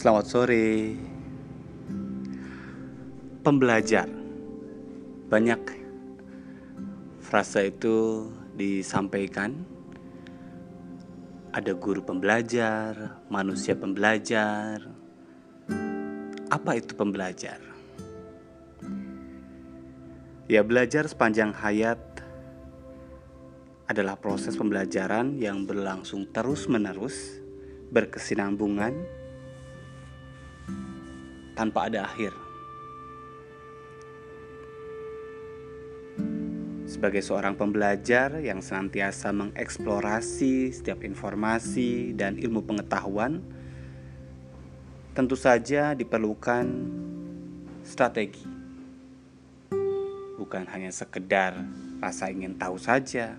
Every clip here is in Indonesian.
Selamat sore. Pembelajar. Banyak frasa itu disampaikan. Ada guru pembelajar, manusia pembelajar. Apa itu pembelajar? Ya, belajar sepanjang hayat adalah proses pembelajaran yang berlangsung terus-menerus, berkesinambungan, tanpa ada akhir. Sebagai seorang pembelajar yang senantiasa mengeksplorasi setiap informasi dan ilmu pengetahuan, tentu saja diperlukan strategi. Bukan hanya sekedar rasa ingin tahu saja.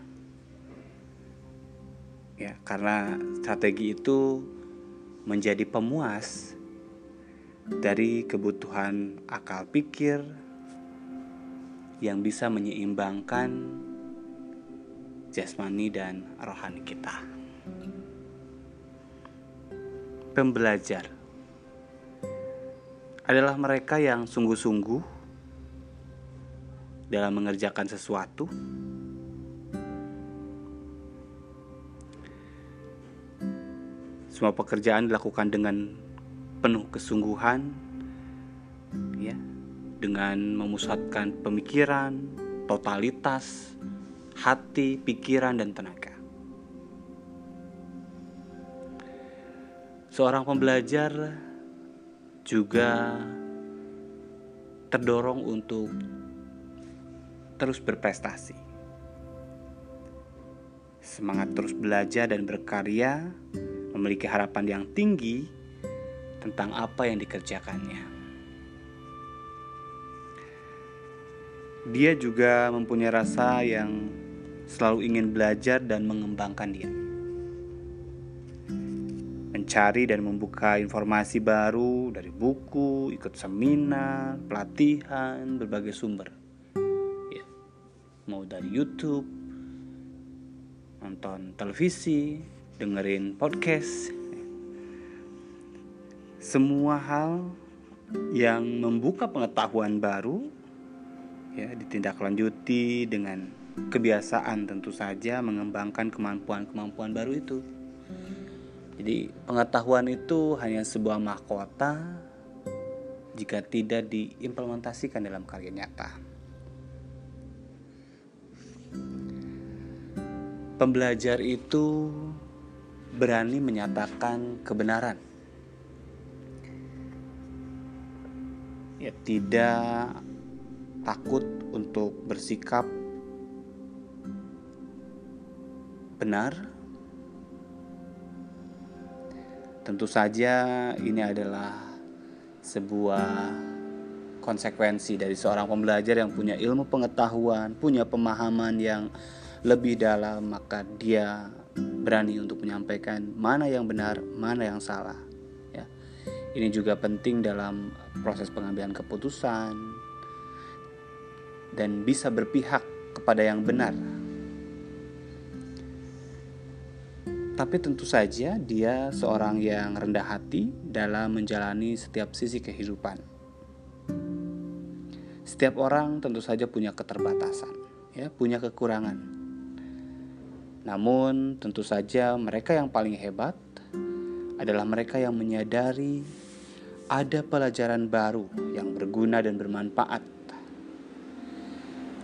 Ya, karena strategi itu menjadi pemuas dari kebutuhan akal pikir yang bisa menyeimbangkan jasmani dan rohani kita. Pembelajar adalah mereka yang sungguh-sungguh dalam mengerjakan sesuatu. Semua pekerjaan dilakukan dengan penuh kesungguhan, ya, dengan memusatkan pemikiran, totalitas, hati, pikiran, dan tenaga. Seorang pembelajar juga terdorong untuk terus berprestasi. Semangat terus belajar dan berkarya, memiliki harapan yang tinggi tentang apa yang dikerjakannya. Dia juga mempunyai rasa yang selalu ingin belajar dan mengembangkan diri. Mencari dan membuka informasi baru dari buku, ikut seminar, pelatihan, berbagai sumber. Ya, mau dari YouTube, nonton televisi, dengerin podcast. Semua hal yang membuka pengetahuan baru ya ditindaklanjuti dengan kebiasaan tentu saja mengembangkan kemampuan-kemampuan baru itu. Jadi pengetahuan itu hanya sebuah mahkota jika tidak diimplementasikan dalam karya nyata. Pembelajar itu berani menyatakan kebenaran. Tidak takut untuk bersikap benar. Tentu saja ini adalah sebuah konsekuensi dari seorang pembelajar yang punya ilmu pengetahuan, punya pemahaman yang lebih dalam, maka dia berani untuk menyampaikan mana yang benar, mana yang salah. Ini juga penting dalam proses pengambilan keputusan, dan bisa berpihak kepada yang benar. Tapi tentu saja dia seorang yang rendah hati dalam menjalani setiap sisi kehidupan. Setiap orang tentu saja punya keterbatasan, ya, punya kekurangan. Namun tentu saja mereka yang paling hebat adalah mereka yang menyadari ada pelajaran baru yang berguna dan bermanfaat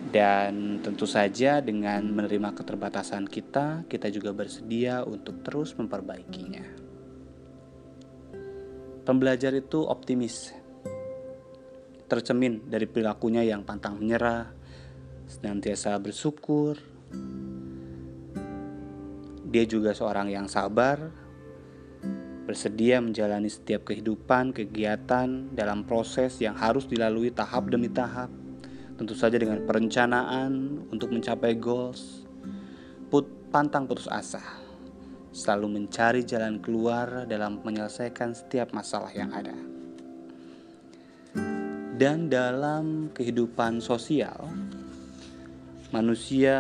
dan tentu saja dengan menerima keterbatasan kita, kita juga bersedia untuk terus memperbaikinya. Pembelajar itu optimis, tercemin dari perilakunya yang pantang menyerah, senantiasa bersyukur. Dia juga seorang yang sabar, bersedia menjalani setiap kehidupan, kegiatan dalam proses yang harus dilalui tahap demi tahap tentu saja dengan perencanaan untuk mencapai goals, put pantang putus asa, selalu mencari jalan keluar dalam menyelesaikan setiap masalah yang ada. Dan dalam kehidupan sosial, manusia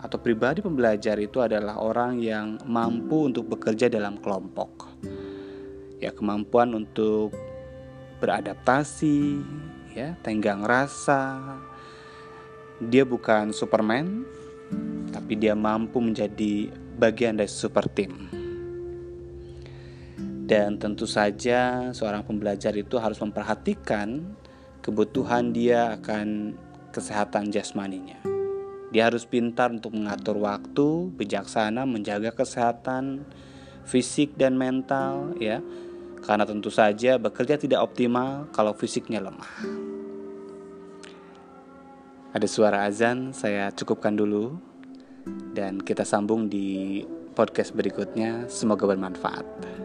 atau pribadi pembelajar itu adalah orang yang mampu untuk bekerja dalam kelompok. Ya kemampuan untuk beradaptasi, ya, tenggang rasa. Dia bukan Superman, tapi dia mampu menjadi bagian dari super team. Dan tentu saja seorang pembelajar itu harus memperhatikan kebutuhan dia akan kesehatan jasmaninya. Dia harus pintar untuk mengatur waktu, bijaksana menjaga kesehatan fisik dan mental ya. Karena tentu saja bekerja tidak optimal kalau fisiknya lemah. Ada suara azan, saya cukupkan dulu dan kita sambung di podcast berikutnya. Semoga bermanfaat.